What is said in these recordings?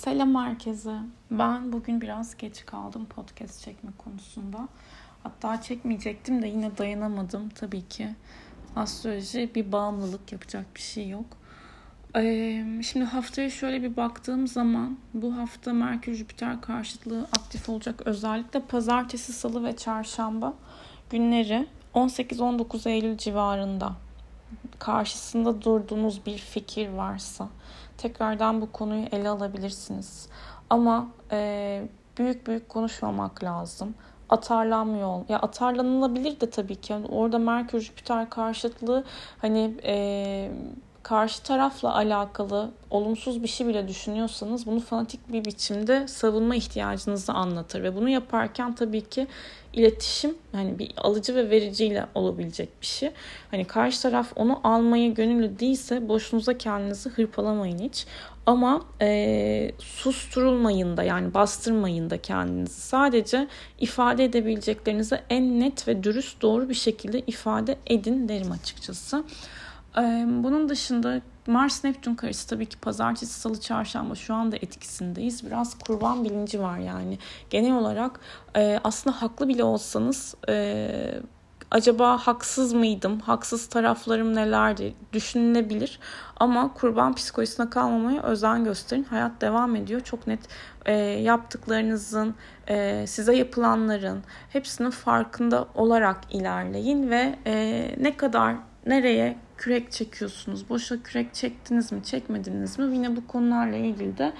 Selam herkese. Ben bugün biraz geç kaldım podcast çekme konusunda. Hatta çekmeyecektim de yine dayanamadım tabii ki. Astroloji bir bağımlılık yapacak bir şey yok. Ee, şimdi haftaya şöyle bir baktığım zaman bu hafta Merkür Jüpiter karşıtlığı aktif olacak. Özellikle pazartesi, salı ve çarşamba günleri 18-19 Eylül civarında karşısında durduğunuz bir fikir varsa tekrardan bu konuyu ele alabilirsiniz. Ama e, büyük büyük konuşmamak lazım. Atarlanmıyor. Ya atarlanılabilir de tabii ki. Yani orada Merkür Jüpiter karşıtlığı hani e, karşı tarafla alakalı olumsuz bir şey bile düşünüyorsanız bunu fanatik bir biçimde savunma ihtiyacınızı anlatır ve bunu yaparken tabii ki iletişim hani bir alıcı ve vericiyle olabilecek bir şey. Hani karşı taraf onu almaya gönüllü değilse boşunuza kendinizi hırpalamayın hiç. Ama e, susturulmayın da yani bastırmayın da kendinizi. Sadece ifade edebileceklerinizi en net ve dürüst doğru bir şekilde ifade edin derim açıkçası. Bunun dışında Mars Neptün karesi tabii ki pazartesi, salı, çarşamba şu anda etkisindeyiz. Biraz kurban bilinci var yani. Genel olarak aslında haklı bile olsanız acaba haksız mıydım, haksız taraflarım nelerdi düşünülebilir. Ama kurban psikolojisine kalmamaya özen gösterin. Hayat devam ediyor. Çok net e, yaptıklarınızın, e, size yapılanların hepsinin farkında olarak ilerleyin ve e, ne kadar nereye kürek çekiyorsunuz? Boşa kürek çektiniz mi, çekmediniz mi? Yine bu konularla ilgili de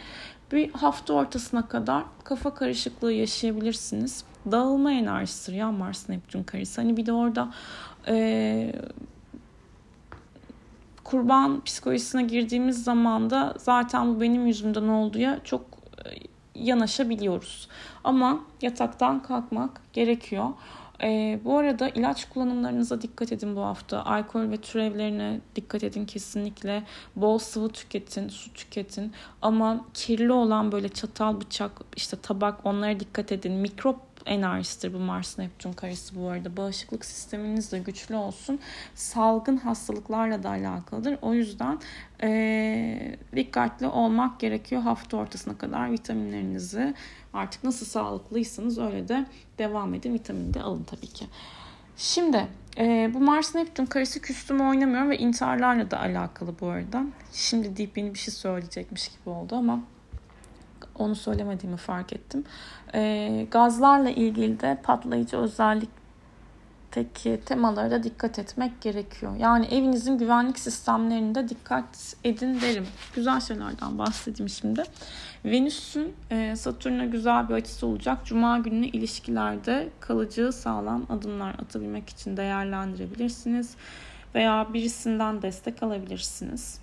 bir hafta ortasına kadar kafa karışıklığı yaşayabilirsiniz. Dağılma enerjisidir ya Mars Neptün karesi. Hani bir de orada e, kurban psikolojisine girdiğimiz zaman da zaten bu benim yüzümden olduğuya çok e, yanaşabiliyoruz. Ama yataktan kalkmak gerekiyor. E, bu arada ilaç kullanımlarınıza dikkat edin bu hafta. Alkol ve türevlerine dikkat edin kesinlikle. Bol sıvı tüketin, su tüketin. Ama kirli olan böyle çatal, bıçak, işte tabak onlara dikkat edin. Mikrop enerjisidir bu Mars Neptün karesi bu arada. Bağışıklık sisteminiz de güçlü olsun. Salgın hastalıklarla da alakalıdır. O yüzden e, dikkatli olmak gerekiyor hafta ortasına kadar vitaminlerinizi artık nasıl sağlıklıysanız öyle de devam edin. Vitamini de alın tabii ki. Şimdi e, bu Mars Neptün karesi küstümü oynamıyorum ve intiharlarla da alakalı bu arada. Şimdi yeni bir şey söyleyecekmiş gibi oldu ama onu söylemediğimi fark ettim. E, gazlarla ilgili de patlayıcı özellikteki temalara da dikkat etmek gerekiyor. Yani evinizin güvenlik sistemlerinde dikkat edin derim. Güzel şeylerden bahsedeyim şimdi. Venüs'ün e, Satürn'e güzel bir açısı olacak. Cuma günü ilişkilerde kalıcı sağlam adımlar atabilmek için değerlendirebilirsiniz. Veya birisinden destek alabilirsiniz.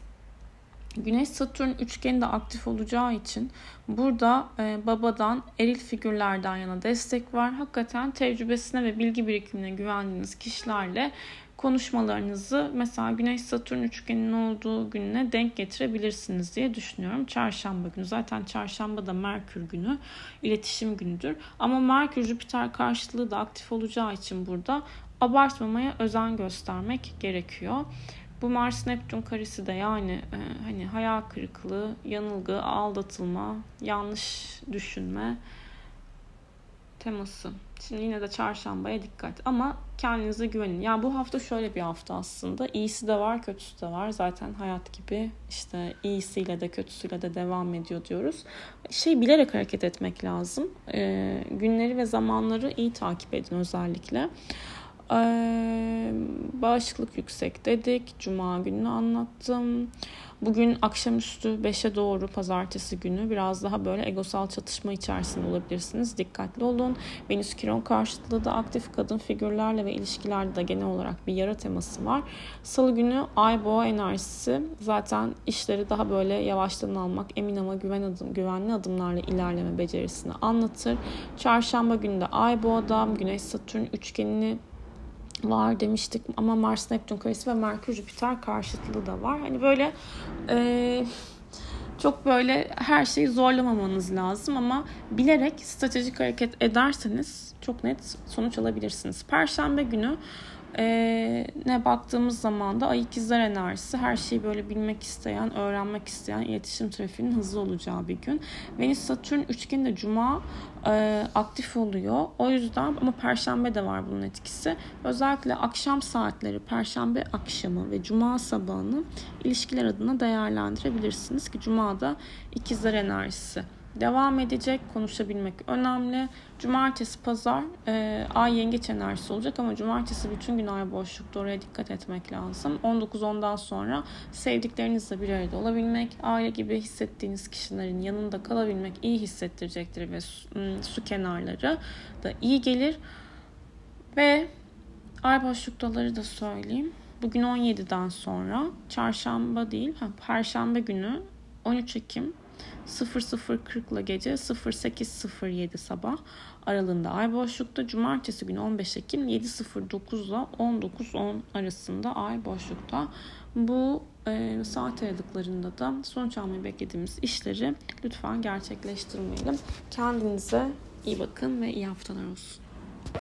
Güneş Satürn üçgeni de aktif olacağı için burada e, babadan eril figürlerden yana destek var. Hakikaten tecrübesine ve bilgi birikimine güvendiğiniz kişilerle konuşmalarınızı mesela Güneş Satürn üçgeninin olduğu gününe denk getirebilirsiniz diye düşünüyorum. Çarşamba günü zaten çarşamba da Merkür günü iletişim günüdür. Ama Merkür Jüpiter karşılığı da aktif olacağı için burada abartmamaya özen göstermek gerekiyor. Bu Mars Neptün karesi de yani e, hani hayal kırıklığı, yanılgı, aldatılma, yanlış düşünme teması. Şimdi yine de çarşambaya dikkat. Ama kendinize güvenin. Yani bu hafta şöyle bir hafta aslında. İyisi de var, kötüsü de var. Zaten hayat gibi işte iyisiyle de kötüsüyle de devam ediyor diyoruz. Şey bilerek hareket etmek lazım. Ee, günleri ve zamanları iyi takip edin özellikle. Ee, bağışıklık yüksek dedik. Cuma gününü anlattım. Bugün akşamüstü 5'e doğru pazartesi günü biraz daha böyle egosal çatışma içerisinde olabilirsiniz. Dikkatli olun. Venüs Kiron karşıtlığı da aktif kadın figürlerle ve ilişkilerde de genel olarak bir yara teması var. Salı günü Ay Boğa enerjisi zaten işleri daha böyle yavaştan almak, emin ama güven adım, güvenli adımlarla ilerleme becerisini anlatır. Çarşamba günü de Ay Boğa'da Güneş Satürn üçgenini var demiştik ama Mars Neptün karesi ve Merkür Jüpiter karşıtlığı da var. Hani böyle e, çok böyle her şeyi zorlamamanız lazım ama bilerek stratejik hareket ederseniz çok net sonuç alabilirsiniz. Perşembe günü ne baktığımız zaman da ay ikizler enerjisi her şeyi böyle bilmek isteyen, öğrenmek isteyen iletişim trafiğinin hızlı olacağı bir gün. Venüs Satürn üçgeni de cuma e, aktif oluyor. O yüzden ama perşembe de var bunun etkisi. Özellikle akşam saatleri, perşembe akşamı ve cuma sabahını ilişkiler adına değerlendirebilirsiniz ki cuma da ikizler enerjisi devam edecek. Konuşabilmek önemli. Cumartesi, pazar e, ay yengeç enerjisi olacak ama cumartesi bütün gün ay boşlukta oraya dikkat etmek lazım. 19-10'dan sonra sevdiklerinizle bir arada olabilmek, aile gibi hissettiğiniz kişilerin yanında kalabilmek iyi hissettirecektir ve su, su kenarları da iyi gelir. Ve ay boşluktaları da söyleyeyim. Bugün 17'den sonra çarşamba değil, ha, perşembe günü 13 Ekim 00.40 ile gece 08.07 sabah aralığında ay boşlukta. Cumartesi günü 15 Ekim 7.09 ile 19.10 arasında ay boşlukta. Bu e, saat aralıklarında da sonuç almayı beklediğimiz işleri lütfen gerçekleştirmeyelim. Kendinize iyi bakın ve iyi haftalar olsun.